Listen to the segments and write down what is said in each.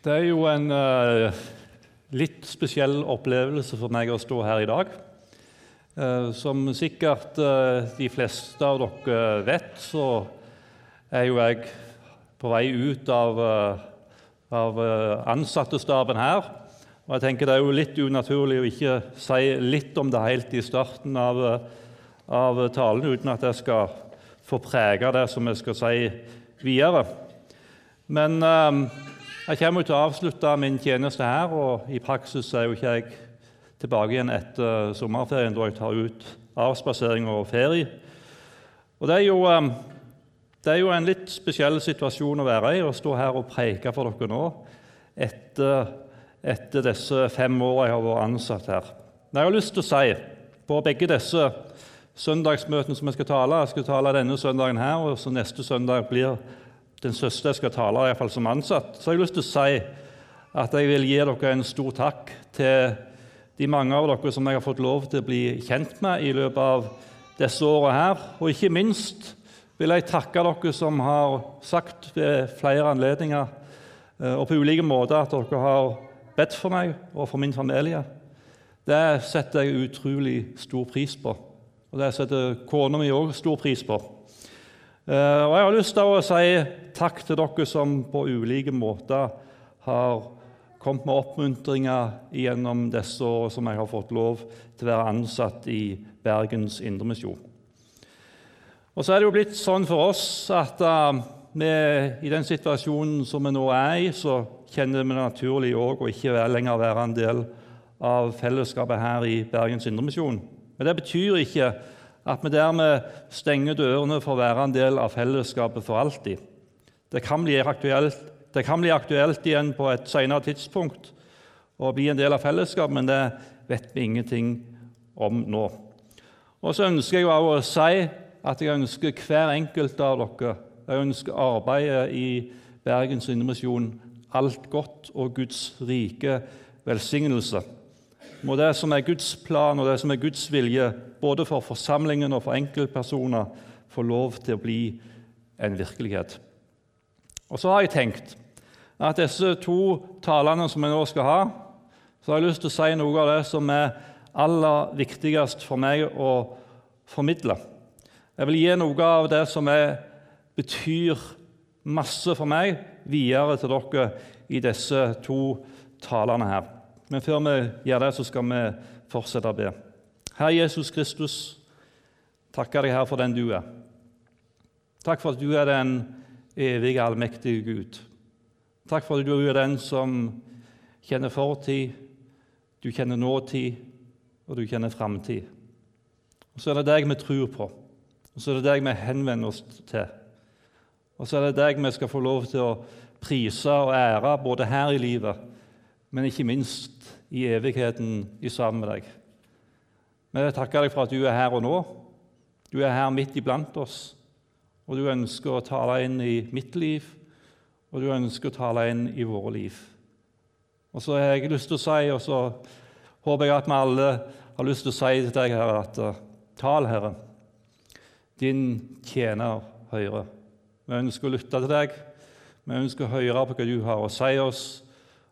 Det er jo en uh, litt spesiell opplevelse for meg å stå her i dag. Uh, som sikkert uh, de fleste av dere vet, så er jo jeg på vei ut av, av ansattestaben her. Og jeg tenker Det er jo litt unaturlig å ikke si litt om det helt i starten av, av talen, uten at jeg skal få prege det som jeg skal si videre. Men jeg kommer til å avslutte min tjeneste her, og i praksis er jo ikke jeg tilbake igjen etter sommerferien, da jeg tar ut avspasering og ferie. Og det er, jo, eh, det er jo en litt spesiell situasjon å være i, å stå her og preke for dere nå etter, etter disse fem årene jeg har vært ansatt her. Men jeg har lyst til å si på begge disse søndagsmøtene som jeg skal tale Jeg skal tale denne søndagen her, og så neste søndag blir den søster jeg skal tale, iallfall som ansatt, så har jeg lyst til å si at jeg vil gi dere en stor takk til de mange av dere som jeg har fått lov til å bli kjent med i løpet av disse årene her. Og ikke minst vil jeg takke dere som har sagt ved flere anledninger eh, og på ulike måter at dere har bedt for meg og for min familie. Det setter jeg utrolig stor pris på. Og det setter kona mi òg stor pris på. Eh, og Jeg har lyst til å si takk til dere som på ulike måter har kommet med oppmuntringer gjennom disse årene som jeg har fått lov til å være ansatt i Bergens Indremisjon. Og så er det jo blitt sånn for oss at uh, vi, i den situasjonen som vi nå er i, så kjenner vi det naturlig òg å ikke lenger være en del av fellesskapet her i Bergens Indremisjon. Men det betyr ikke at vi dermed stenger dørene for å være en del av fellesskapet for alltid. Det kan bli aktuelt, kan bli aktuelt igjen på et senere tidspunkt å bli en del av fellesskapet, men det vet vi ingenting om nå. Og så ønsker jeg også å si at jeg ønsker hver enkelt av dere jeg ønsker arbeidet i Bergens Indremisjon alt godt og Guds rike velsignelse. Må det som er Guds plan og det som er Guds vilje, både for forsamlingen og for enkeltpersoner, få lov til å bli en virkelighet. Og Så har jeg tenkt at disse to talene som jeg nå skal ha, så har jeg lyst til å si noe av det som er aller viktigst for meg å formidle. Jeg vil gi noe av det som er, betyr masse for meg, videre til dere i disse to talene her. Men før vi gjør det, så skal vi fortsette å be. Herre Jesus Kristus, takker deg her for den du er. Takk for at du er den evige, allmektige Gud. Takk for at du er den som kjenner fortid, du kjenner nåtid, og du kjenner framtid. Og så er det deg vi tror på, og så er det deg vi henvender oss til. Og så er det deg vi skal få lov til å prise og ære både her i livet, men ikke minst i evigheten i sammen med deg. Men jeg takker deg for at du er her og nå. Du er her midt iblant oss, og du ønsker å tale inn i mitt liv, og du ønsker å tale inn i våre liv. Og så har jeg lyst til å si, og så håper jeg at vi alle har lyst til å si til deg, Herre, at uh, tal, Herre. Din tjener hører. Vi ønsker å lytte til deg. Vi ønsker å høre på hva du har å si oss.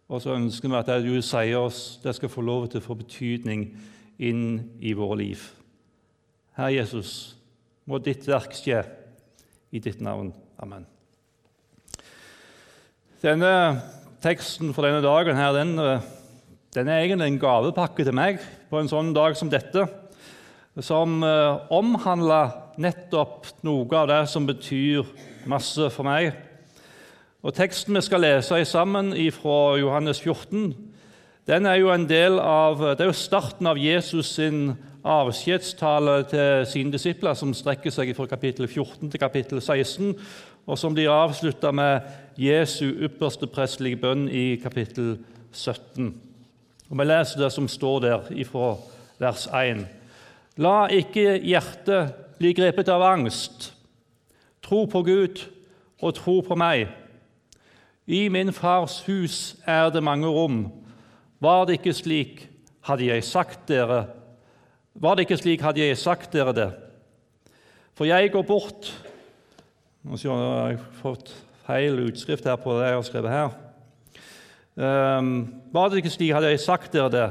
Og så ønsker vi at det du sier oss, det skal få lov til å få betydning inn i våre liv. Herre Jesus, må ditt verk skje i ditt navn. Amen. Denne teksten for denne dagen her, den, den er egentlig en gavepakke til meg på en sånn dag som dette, som eh, omhandler nettopp noe av det som betyr masse for meg. Og Teksten vi skal lese sammen fra Johannes 14, den er jo en del av, det er jo starten av Jesus sin avskjedstale til sine disipler, som strekker seg fra kapittel 14 til kapittel 16, og som blir avslutta med Jesu ypperste prestelige bønn i kapittel 17. Og Vi leser det som står der ifra vers 1. La ikke hjertet bli grepet av angst. Tro på Gud og tro på meg. I min fars hus er det mange rom. Var det ikke slik, hadde jeg sagt dere Var det ikke slik, hadde jeg sagt dere det. For jeg går bort Nå har jeg fått feil utskrift her på det jeg har skrevet her. Um, var det ikke slik hadde jeg sagt dere det,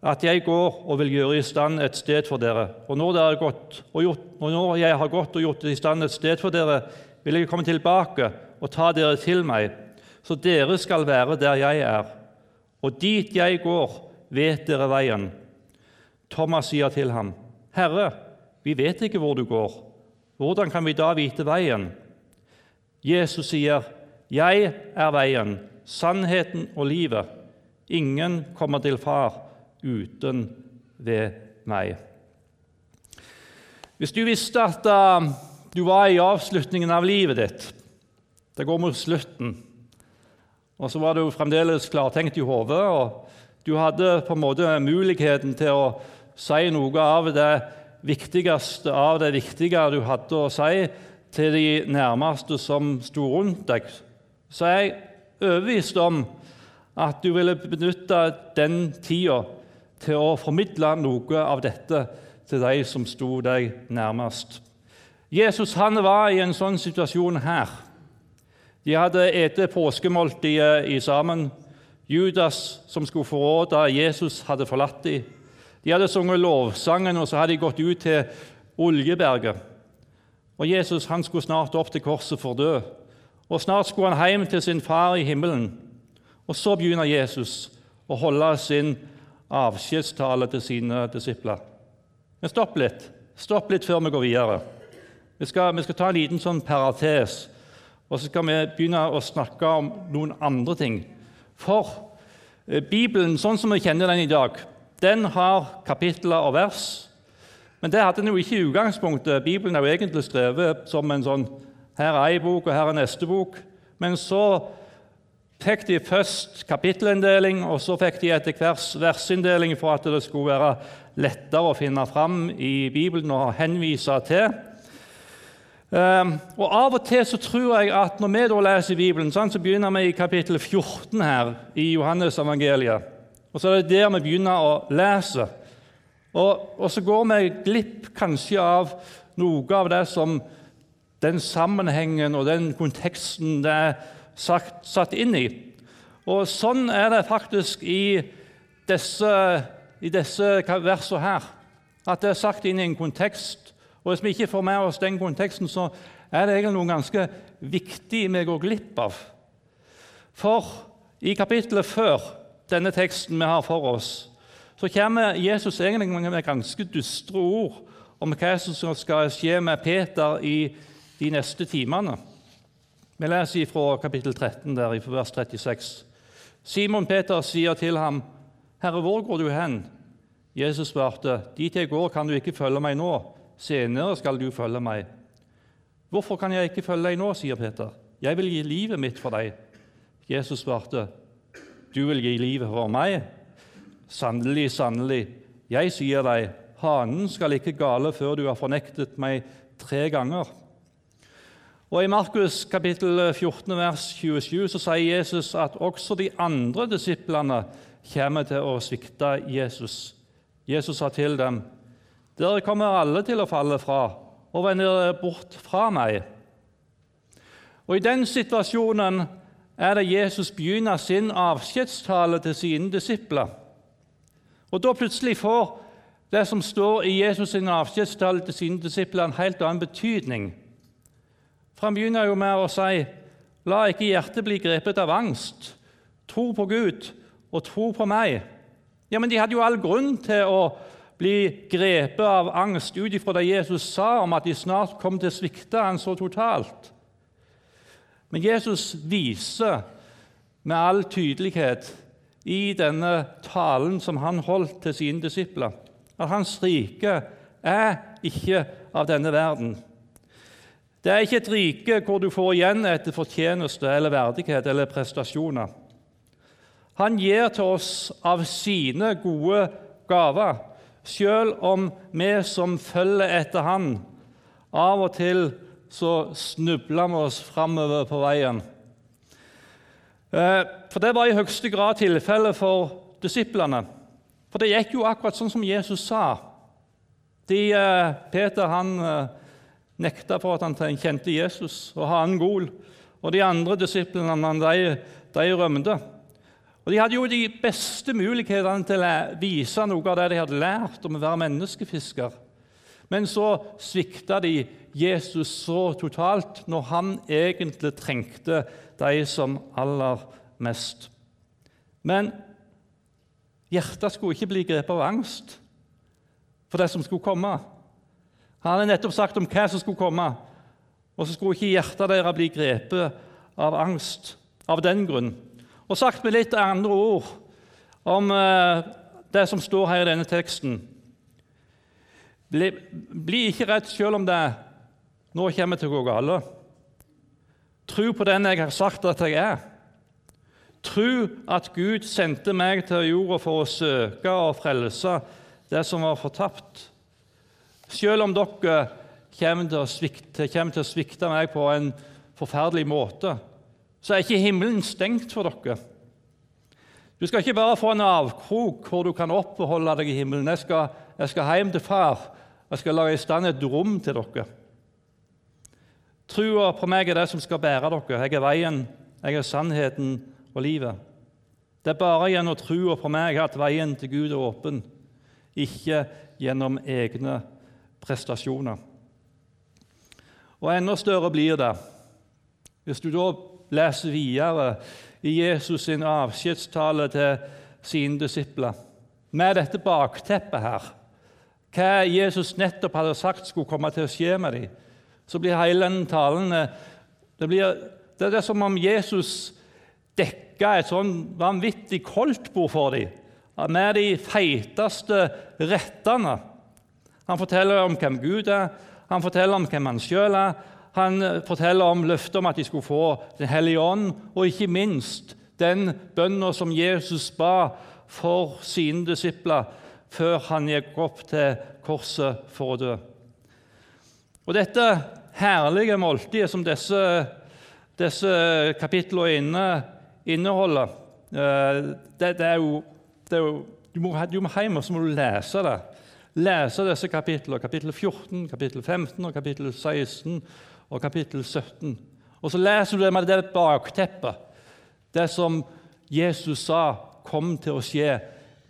at jeg går og vil gjøre i stand et sted for dere. Og når, dere gått, og gjort, og når jeg har gått og gjort i stand et sted for dere, vil jeg komme tilbake og ta dere til meg, så dere skal være der jeg er. Og dit jeg går, vet dere veien. Thomas sier til ham, Herre, vi vet ikke hvor du går. Hvordan kan vi da vite veien? Jesus sier, Jeg er veien, sannheten og livet. Ingen kommer til Far uten ved meg. Hvis du visste at uh, du var i avslutningen av livet ditt Det går mot slutten. Og så var du fremdeles klartenkt i hodet, og du hadde på en måte muligheten til å si noe av det viktigste av det viktige du hadde å si til de nærmeste som sto rundt deg, så er jeg overbevist om at du ville benytte den tida til å formidle noe av dette til de som sto deg nærmest. Jesus han var i en sånn situasjon her. De hadde spist påskemåltidet i sammen. Judas, som skulle forråde Jesus, hadde forlatt dem. De hadde sunget lovsangen, og så hadde de gått ut til Oljeberget. Og Jesus han skulle snart opp til korset for å dø. Og Snart skulle han hjem til sin far i himmelen. Og Så begynner Jesus å holde sin avskjedstale til sine disipler. Men stopp litt Stopp litt før vi går videre. Vi skal, vi skal ta en liten sånn parates, og så skal vi begynne å snakke om noen andre ting. For eh, Bibelen, sånn som vi kjenner den i dag, den har kapitler og vers. Men det hadde den jo ikke i utgangspunktet. Bibelen er jo egentlig skrevet som en sånn Her er ei bok, og her er neste bok. Men så fikk de først kapittelinndeling, og så fikk de etter hvert versinndeling for at det skulle være lettere å finne fram i Bibelen og henvise til. Um, og Av og til så tror jeg at når vi da leser Bibelen, så begynner vi i kapittel 14 her i Johannes evangeliet. Og så er det der vi begynner å lese. Og, og så går vi glipp kanskje av noe av det som den sammenhengen og den konteksten det er sagt, satt inn i. Og Sånn er det faktisk i disse, disse versene her. At det er sagt inn i en kontekst. Og Hvis vi ikke får med oss den konteksten, så er det egentlig noe ganske viktig vi går glipp av. For i kapittelet før denne teksten vi har for oss, så kommer Jesus egentlig med ganske dystre ord om hva som skal skje med Peter i de neste timene. Vi leser fra kapittel 13, der, i vers 36. Simon Peter sier til ham, 'Herre, hvor går du hen?' Jesus svarte, 'Dit jeg går, kan du ikke følge meg nå. Senere skal du følge meg.' 'Hvorfor kan jeg ikke følge deg nå?' sier Peter. 'Jeg vil gi livet mitt for deg.' Jesus svarte, 'Du vil gi livet for meg?' 'Sannelig, sannelig, jeg sier deg, hanen skal ikke gale før du har fornektet meg tre ganger.' Og I Markus kapittel 14, vers 27 så sier Jesus at også de andre disiplene kommer til å svikte Jesus. Jesus sa til dem, 'Dere kommer alle til å falle fra og vende bort fra meg.' Og I den situasjonen er det Jesus begynner sin avskjedstale til sine disipler. Og Da plutselig får det som står i Jesus' sin avskjedstale til sine disipler, en helt annen betydning. For Han begynner jo med å si La ikke hjertet bli grepet av angst. Tro på Gud og tro på meg. Ja, Men de hadde jo all grunn til å bli grepet av angst ut ifra det Jesus sa om at de snart kom til å svikte han så totalt. Men Jesus viser med all tydelighet i denne talen som han holdt til sine disipler, at hans rike er ikke av denne verden. Det er ikke et rike hvor du får igjen etter fortjeneste eller verdighet eller prestasjoner. Han gir til oss av sine gode gaver, selv om vi som følger etter han, av og til så snubler vi oss framover på veien. Eh, for Det var i høyeste grad tilfellet for disiplene. For det gikk jo akkurat sånn som Jesus sa. De, eh, Peter han eh, nekta for at han kjente Jesus og ha han gol. Og de andre disiplene de, de rømte. Og De hadde jo de beste mulighetene til å vise noe av det de hadde lært om å være menneskefisker. Men så svikta de Jesus så totalt når han egentlig trengte de som aller mest. Men hjertet skulle ikke bli grepet av angst for det som skulle komme. Han hadde nettopp sagt om hva som skulle komme, og så skulle ikke hjertet deres bli grepet av angst av den grunn. Og sagt med litt andre ord om eh, det som står her i denne teksten Bli, bli ikke redd selv om det nå kommer til å gå galt. Tro på den jeg har sagt at jeg er. Tro at Gud sendte meg til jorda for å søke og frelse det som var fortapt. Selv om dere kommer til, svikte, kommer til å svikte meg på en forferdelig måte, så er ikke himmelen stengt for dere. Du skal ikke bare få en avkrok hvor du kan oppholde deg i himmelen. Jeg skal, jeg skal hjem til far. Jeg skal lage i stand et rom til dere. Trua på meg er det som skal bære dere. Jeg er veien, jeg er sannheten og livet. Det er bare gjennom trua på meg at veien til Gud er åpen, ikke gjennom egne prestasjoner. Og enda større blir det hvis du da leser videre i Jesus' sin avskjedstale til sine disipler med dette bakteppet her, hva Jesus nettopp hadde sagt skulle komme til å skje med dem, så blir hele den talen eh, det, blir, det er som om Jesus dekka et sånn vanvittig koldtbord for dem med de feiteste rettene. Han forteller om hvem Gud er, han forteller om hvem han sjøl er, han eh, forteller om løftet om at de skulle få Den hellige ånd, og ikke minst den bønna som Jesus ba for sine disipler før han gikk opp til korset for å dø. Og Dette herlige måltidet som disse, disse kapitlene inne, inneholder eh, det, det, er jo, det, er jo, du må, du må hjem og så må du lese det. Lese disse kapitlene, kapittel 14, kapittel 15 og kapittel 16 og kapittel 17. Og så leser du det med det bakteppet, det som Jesus sa kom til å skje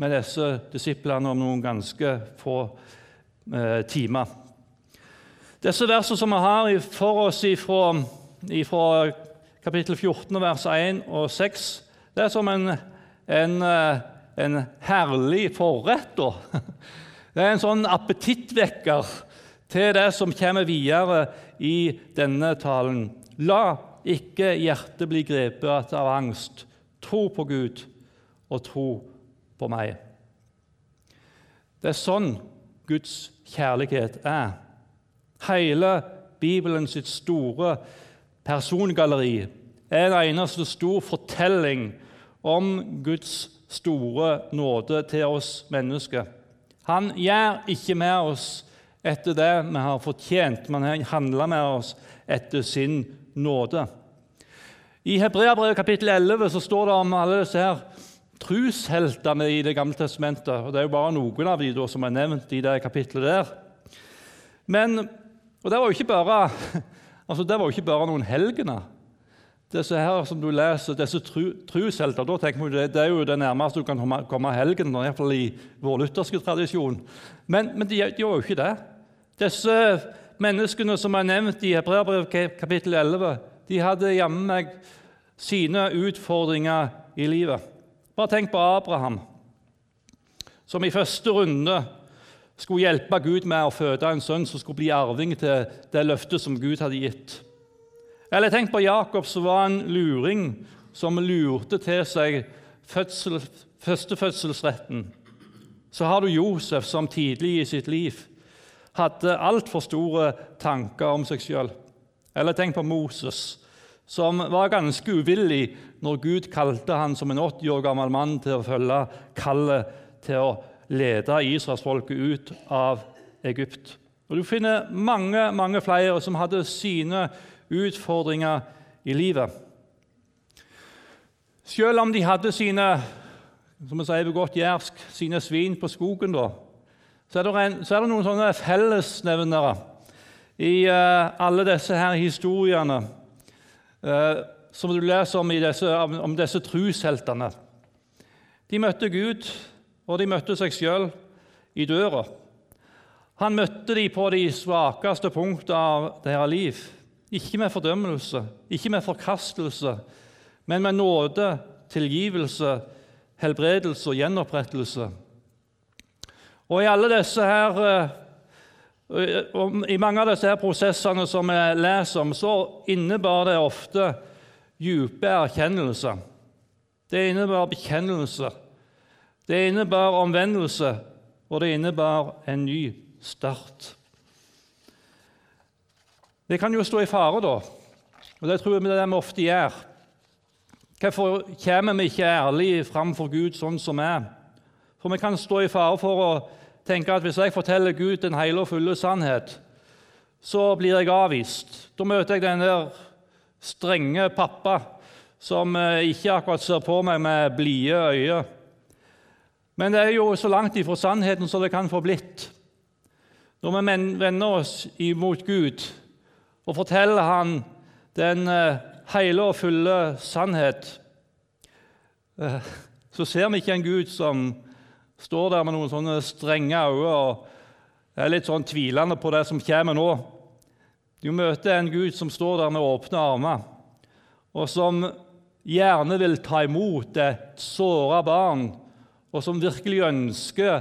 med disse disiplene om noen ganske få eh, timer. Disse versene som vi har for oss ifra, ifra kapittel 14, vers 1 og 6, det er som en, en, eh, en herlig forrett. Det er en sånn appetittvekker til det som kommer videre i denne talen. La ikke hjertet bli grepet av angst. Tro på Gud og tro på meg. Det er sånn Guds kjærlighet er. Hele Bibelen sitt store persongalleri er en eneste stor fortelling om Guds store nåde til oss mennesker. Han gjør ikke med oss etter det vi har fortjent, men han handler med oss etter sin nåde. I Hebreabrevet kapittel 11 så står det om alle disse her trosheltene i Det gamle testamentet. og Det er jo bare noen av de som er nevnt i det kapittelet der. Men, og det var jo ikke bare, altså det var jo ikke bare noen helgener. Disse her som du leser, disse tru, da tenker man, det, det er jo det nærmeste du kan komme helgen, iallfall i vår lutherske tradisjon. Men, men de, de var jo ikke det. Disse menneskene som er nevnt i Hebreabrev kapittel 11, de hadde jammen meg sine utfordringer i livet. Bare tenk på Abraham, som i første runde skulle hjelpe Gud med å føde en sønn som skulle bli arving til det løftet som Gud hadde gitt. Eller tenk på Jakob, som var en luring som lurte til seg fødsel, førstefødselsretten. Så har du Josef, som tidlig i sitt liv hadde altfor store tanker om seg sjøl. Eller tenk på Moses, som var ganske uvillig når Gud kalte han som en 80 år gammel mann til å følge kallet til å lede israelsfolket ut av Egypt. Og Du finner mange, mange flere som hadde sine utfordringer i livet. Selv om de hadde sine som vi sier på godt jærsk, sine svin på skogen, da, så er, en, så er det, noen sånne fellesnevnere i uh, alle disse her historiene uh, som du leser om, disse, om disse trusheltene. De møtte Gud, og de møtte seg sjøl i døra. Han møtte dem på de svakeste punktene av deres liv. Ikke med fordømmelse, ikke med forkastelse, men med nåde, tilgivelse, helbredelse og gjenopprettelse. Og i her eh, i mange av disse her prosessene som vi leser om, så innebar det ofte dype erkjennelser. Det innebar bekjennelse, det innebar omvendelse, og det innebar en ny start. Det kan jo stå i fare, da, og det tror jeg det vi ofte gjør. Hvorfor kommer vi ikke ærlig framfor Gud sånn som vi er? For vi kan stå i fare for å tenke at hvis jeg forteller Gud den hele og fulle sannhet, så blir jeg avvist. Da møter jeg den der strenge pappa som eh, ikke akkurat ser på meg med blide øyne. Men det er jo så langt ifra sannheten som det kan få blitt. Når vi vender oss imot Gud og forteller Han den eh, hele og fulle sannhet, eh, så ser vi ikke en Gud som står der med noen sånne strenge øyne og er litt sånn tvilende på det som kommer nå. Du møter en Gud som står der med åpne armer, og som gjerne vil ta imot et såra barn, og som virkelig ønsker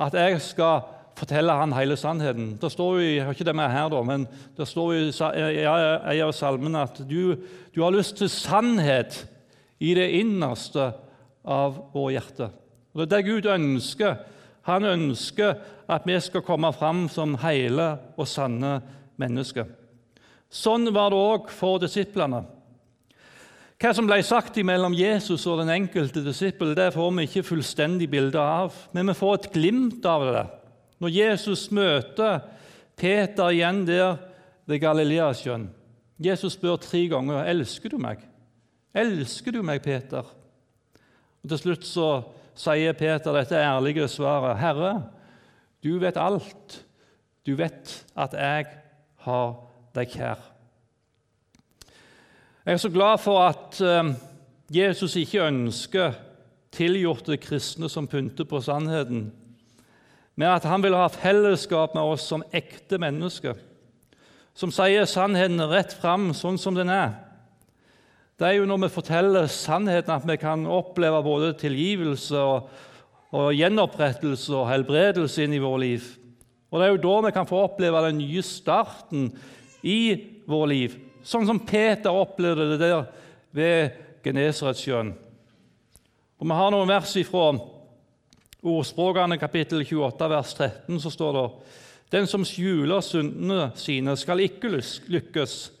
at jeg skal fortelle han hele sannheten. Det står jo, jeg har ikke det med her men det står jo i en av salmene at du, du, har lyst til sannhet i det innerste av vårt hjerte. Og Det er det Gud ønsker. Han ønsker at vi skal komme fram som hele og sanne mennesker. Sånn var det òg for disiplene. Hva som ble sagt mellom Jesus og den enkelte disippel, det får vi ikke fullstendig bilde av, men vi får et glimt av det når Jesus møter Peter igjen der ved Galileasjøen. Jesus spør tre ganger elsker du meg. Elsker du meg, Peter? Og Til slutt så sier Peter dette ærlige svaret. Herre, du vet alt. Du vet at jeg har deg kjær. Jeg er så glad for at eh, Jesus ikke ønsker tilgjorte kristne som pynter på sannheten, men at han vil ha fellesskap med oss som ekte mennesker, som sier sannheten rett fram sånn som den er. Det er jo når vi forteller sannheten, at vi kan oppleve både tilgivelse og, og gjenopprettelse og helbredelse inn i vårt liv. Og Det er jo da vi kan få oppleve den nye starten i vårt liv, sånn som Peter opplevde det der ved Genesaretsjøen. Og Vi har noen vers fra Ordspråkene kapittel 28, vers 13, så står det Den som skjuler syndene sine, skal ikke lykkes.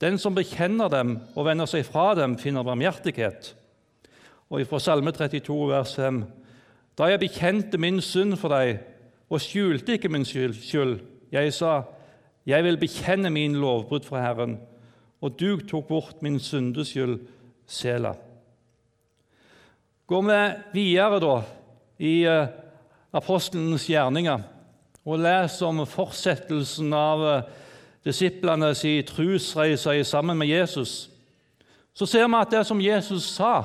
Den som bekjenner dem og vender seg fra dem, finner barmhjertighet. Og fra Salme 32, vers 5.: Da jeg bekjente min synd for deg og skjulte ikke min skyld, jeg sa, jeg vil bekjenne min lovbrudd for Herren, og du tok bort min syndeskyld, Sela. Går vi videre da i apostlenes apostelens gjerninger og leser om fortsettelsen av uh, disiplene sin trosreise sammen med Jesus, så ser vi at det som Jesus sa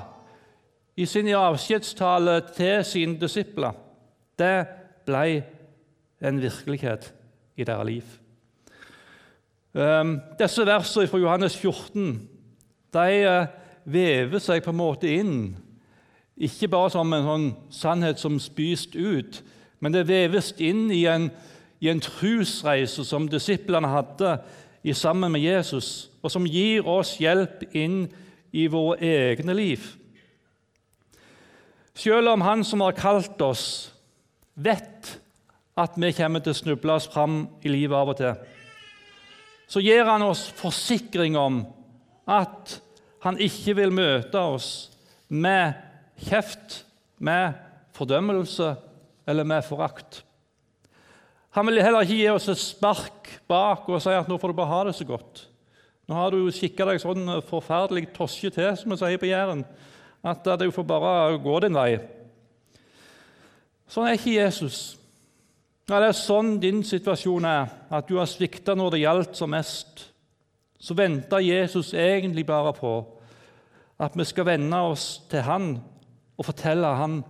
i sin avskjedstale til sine disipler, det ble en virkelighet i deres liv. Ehm, disse versene fra Johannes 14 de eh, vever seg på en måte inn, ikke bare som en sånn sannhet som spyst ut, men det veves inn i en i en trusreise som disiplene hadde i sammen med Jesus, og som gir oss hjelp inn i våre egne liv. Selv om Han som har kalt oss, vet at vi kommer til å snuble oss fram i livet av og til, så gir Han oss forsikring om at Han ikke vil møte oss med kjeft, med fordømmelse eller med forakt. Han vil heller ikke gi oss et spark bak og si at nå får du bare ha det så godt. Nå har du jo kikka deg sånn forferdelig tosje til, som vi sier på Jæren, at du får bare gå din vei. Sånn er ikke Jesus. Når det er sånn din situasjon er, at du har svikta når det gjaldt som mest, så venter Jesus egentlig bare på at vi skal venne oss til Han og fortelle han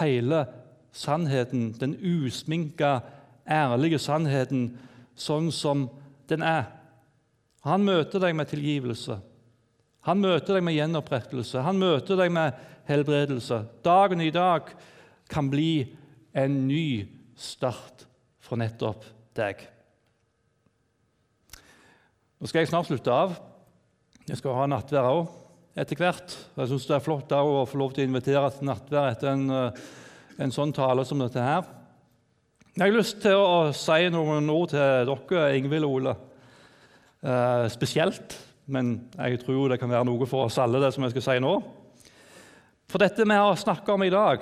hele sannheten, den usminka, ærlige sannheten, sånn som den er. Han møter deg med tilgivelse. Han møter deg med gjenopprettelse. Han møter deg med helbredelse. Dagen i dag kan bli en ny start for nettopp deg. Nå skal jeg snart slutte av. Jeg skal ha nattvær òg etter hvert. Jeg syns det er flott å få lov til å invitere til nattvær etter en, eh, en sånn tale som dette her. Jeg har lyst til å si noen ord til dere, Ingvild og Ole. Eh, spesielt, men jeg tror det kan være noe for oss alle, det som jeg skal si nå. For dette vi har snakka om i dag,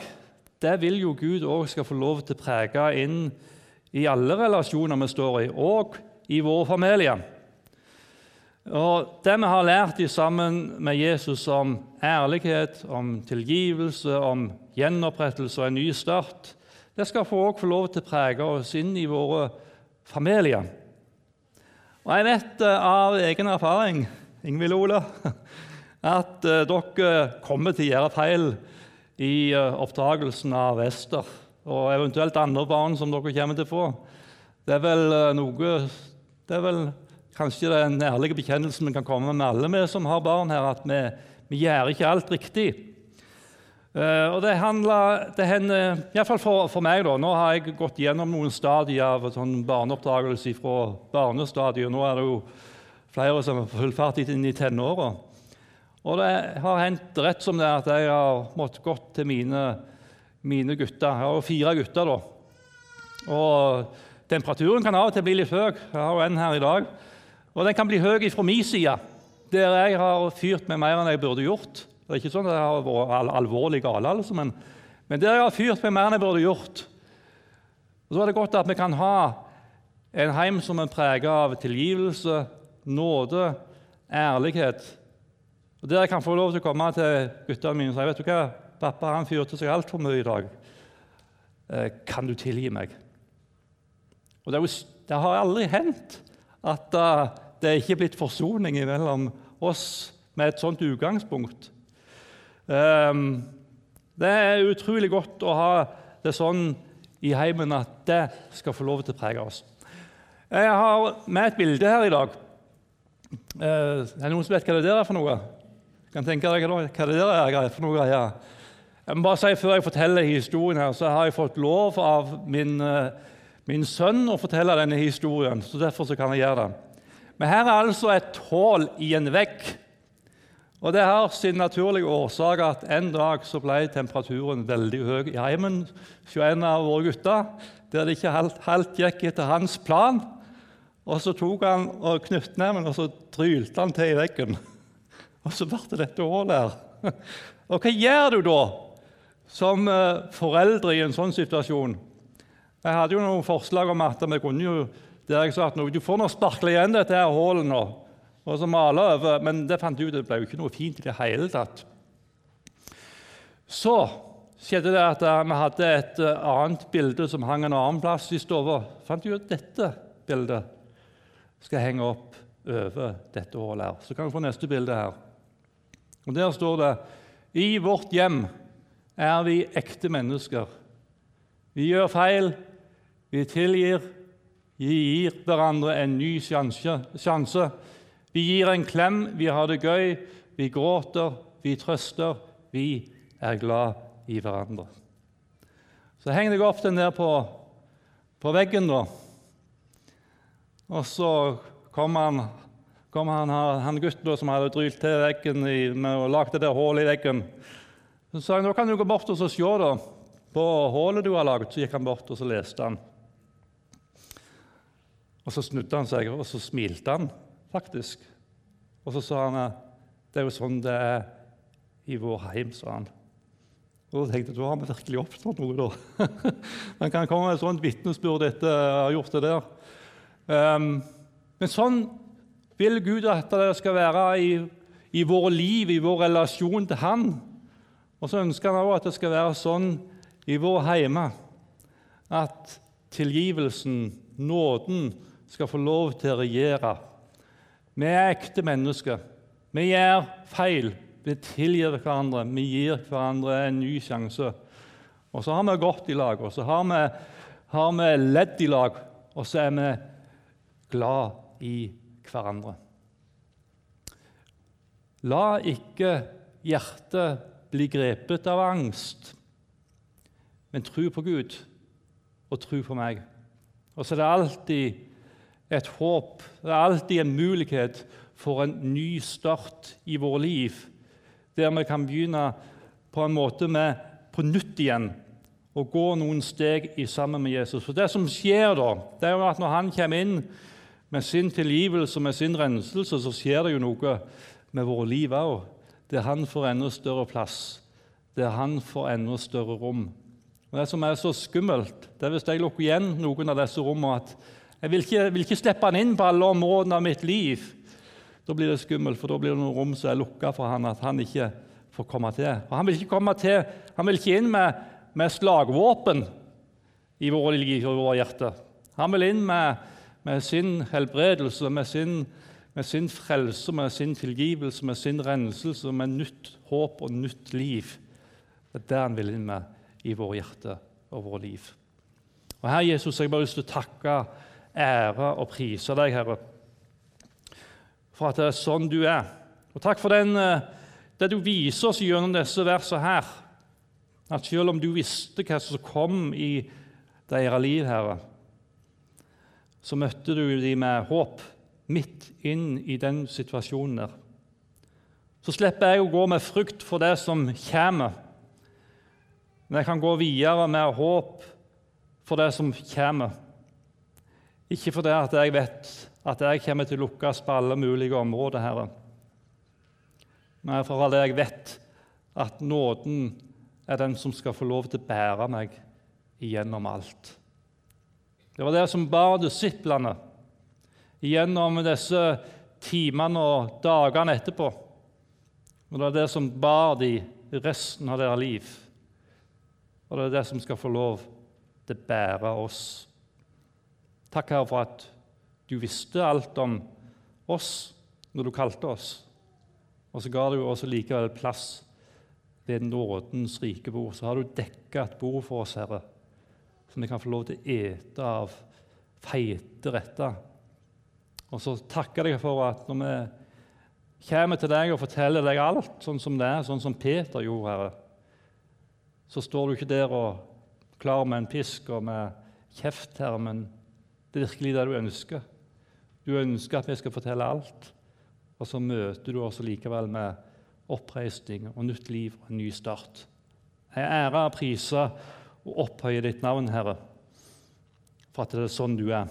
det vil jo Gud òg skal få lov til å prege inn i alle relasjoner vi står i, og i vår familie. Og Det vi har lært sammen med Jesus om ærlighet, om tilgivelse, om gjenopprettelse og en ny start, det skal få, få lov til å prege oss inn i våre familier. Og Jeg vet eh, av egen erfaring Ingvild Ole, at uh, dere kommer til å gjøre feil i uh, oppdragelsen av Ester og eventuelt andre barn som dere kommer til å få. Det er vel noe Det er vel kanskje den ærlige bekjennelsen vi kan komme med alle vi som har barn her, at vi, vi gjør ikke alt riktig. Uh, og Det handler, det hender, iallfall for, for meg da, Nå har jeg gått gjennom noen stadier av sånn barneoppdragelse fra barnestadiet. Nå er det jo flere som har fullfart inn i tenåra. Og det har hendt rett som det er at jeg har måttet gå til mine, mine gutter. Jeg har jo fire gutter. da. Og Temperaturen kan av og til bli litt høy. Jeg har jo en her i dag. Og den kan bli høy fra min side, der jeg har fyrt med mer enn jeg burde gjort. Det er ikke sånn at jeg har vært alvorlig gal, altså, men, men der jeg har fyrt meg mer enn jeg burde gjort. Og Så er det godt at vi kan ha en heim som er preget av tilgivelse, nåde, ærlighet. Og Der jeg kan få lov til å komme til guttene mine og si vet du hva, pappa han fyrte seg altfor mye i dag. Eh, kan du tilgi meg? Og Det, jo, det har aldri hendt at uh, det ikke er blitt forsoning mellom oss med et sånt utgangspunkt. Ehm, det er utrolig godt å ha det sånn i heimen at det skal få lov til å prege oss. Jeg har med et bilde her i dag. Eh, er det noen som vet hva det der er for noe? Kan tenke deg hva det der er for noe? Ja. Jeg må bare si Før jeg forteller historien, her, så har jeg fått lov av min, eh, min sønn å fortelle denne historien. så Derfor så kan jeg gjøre det. Men her er altså et hull i en vegg og Det har sin naturlige årsak at en dag så ble temperaturen veldig høy i heimen hos en av våre gutter, der det ikke helt, gikk etter hans plan. Og Så tok han og knyttneven og så trylte han til i veggen. Og så ble det dette hullet her. Og hva gjør du da som eh, foreldre i en sånn situasjon? Jeg hadde jo noen forslag om at vi kunne jo, der jeg sa at du får nå sparkle igjen dette her hullet nå og så male over, men det fant ut det ble jo ikke noe fint i det hele tatt. Så skjedde det at eh, vi hadde et eh, annet bilde som hang en annen plass i stua. Fant ut at dette bildet skal henge opp over dette hullet. her. Så kan vi få neste bilde her. Og Der står det I vårt hjem er vi ekte mennesker. Vi gjør feil, vi tilgir, vi gir hverandre en ny sjanse. Vi gir en klem, vi har det gøy, vi gråter, vi trøster, vi er glad i hverandre. Så henger jeg opp den der på, på veggen, da. Og så kom han, kom han, han gutten som hadde drylt til veggen i, med og lagd det der hullet i veggen. Så sa jeg nå kan du gå bort og se da, på hullet du har laget. Så gikk han bort og så leste han. Og Så snudde han seg og så smilte han faktisk. Og så sa han det er jo sånn det er i vår heim, sa han. Og da tenkte jeg, Da har vi virkelig oppnådd noe, da. Man kan komme med et sånt vitnesbyrd etter å ha gjort det der. Um, men sånn vil Gud at det skal være i, i våre liv, i vår relasjon til Han. Og så ønsker han også at det skal være sånn i vår heime at tilgivelsen, nåden, skal få lov til å regjere vi er ekte mennesker. Vi gjør feil. Vi tilgir hverandre, vi gir hverandre en ny sjanse. Og så har vi gått i lag, og så har vi, har vi ledd i lag, og så er vi glad i hverandre. La ikke hjertet bli grepet av angst, men tro på Gud og tro på meg. Og så er det alltid et håp, det er alltid en mulighet for en ny start i vårt liv, der vi kan begynne på en måte med på nytt igjen og gå noen steg i sammen med Jesus. For Det som skjer da, det er jo at når han kommer inn med sin tilgivelse og med sin renselse, så skjer det jo noe med våre liv òg, der han får enda større plass, der han får enda større rom. Og Det som er så skummelt, det er hvis jeg lukker igjen noen av disse rommene, at jeg vil ikke, vil ikke slippe han inn på alle områdene av mitt liv. Da blir det skummelt, for da blir det noen rom som er lukka for han, at han ikke får komme til. Og Han vil ikke komme til, han vil ikke inn med, med slagvåpen i våre liv og våre hjerter. Han vil inn med, med sin helbredelse, med sin, med sin frelse, med sin tilgivelse, med sin renselse, med nytt håp og nytt liv. Det er det han vil inn med i våre hjerter og våre liv. Og Herre Jesus, jeg bare lyst til å takke, ære og prise deg, Herre for at det er sånn du er. Og takk for den, eh, det du viser oss gjennom disse versene her. At selv om du visste hva som kom i deres liv, Herre, så møtte du dem med håp midt inn i den situasjonen der. Så slipper jeg å gå med frykt for det som kommer, men jeg kan gå videre med håp for det som kommer. Ikke fordi jeg vet at jeg kommer til å lukkes på alle mulige områder, Herre. Men for alle jeg vet at nåden er den som skal få lov til å bære meg igjennom alt. Det var det som bar disiplene gjennom disse timene og dagene etterpå. Og det er det som bar de resten av deres liv. Og det er det som skal få lov til å bære oss. Takk, Herre, for at du visste alt om oss når du kalte oss, og så ga du oss likevel plass ved nådens rike bord. Så har du dekka et bord for oss, Herre, som vi kan få lov til å ete av feite retter. Og så takker jeg for at når vi kommer til deg og forteller deg alt sånn som det er, sånn som Peter gjorde, Herre, så står du ikke der og klar med en pisk og med kjeft, Herre, men det er virkelig det du ønsker. Du ønsker at vi skal fortelle alt, og så møter du oss likevel med oppreisning og nytt liv og en ny start. Jeg ærer, priser og opphøyer ditt navn, Herre, for at det er sånn du er.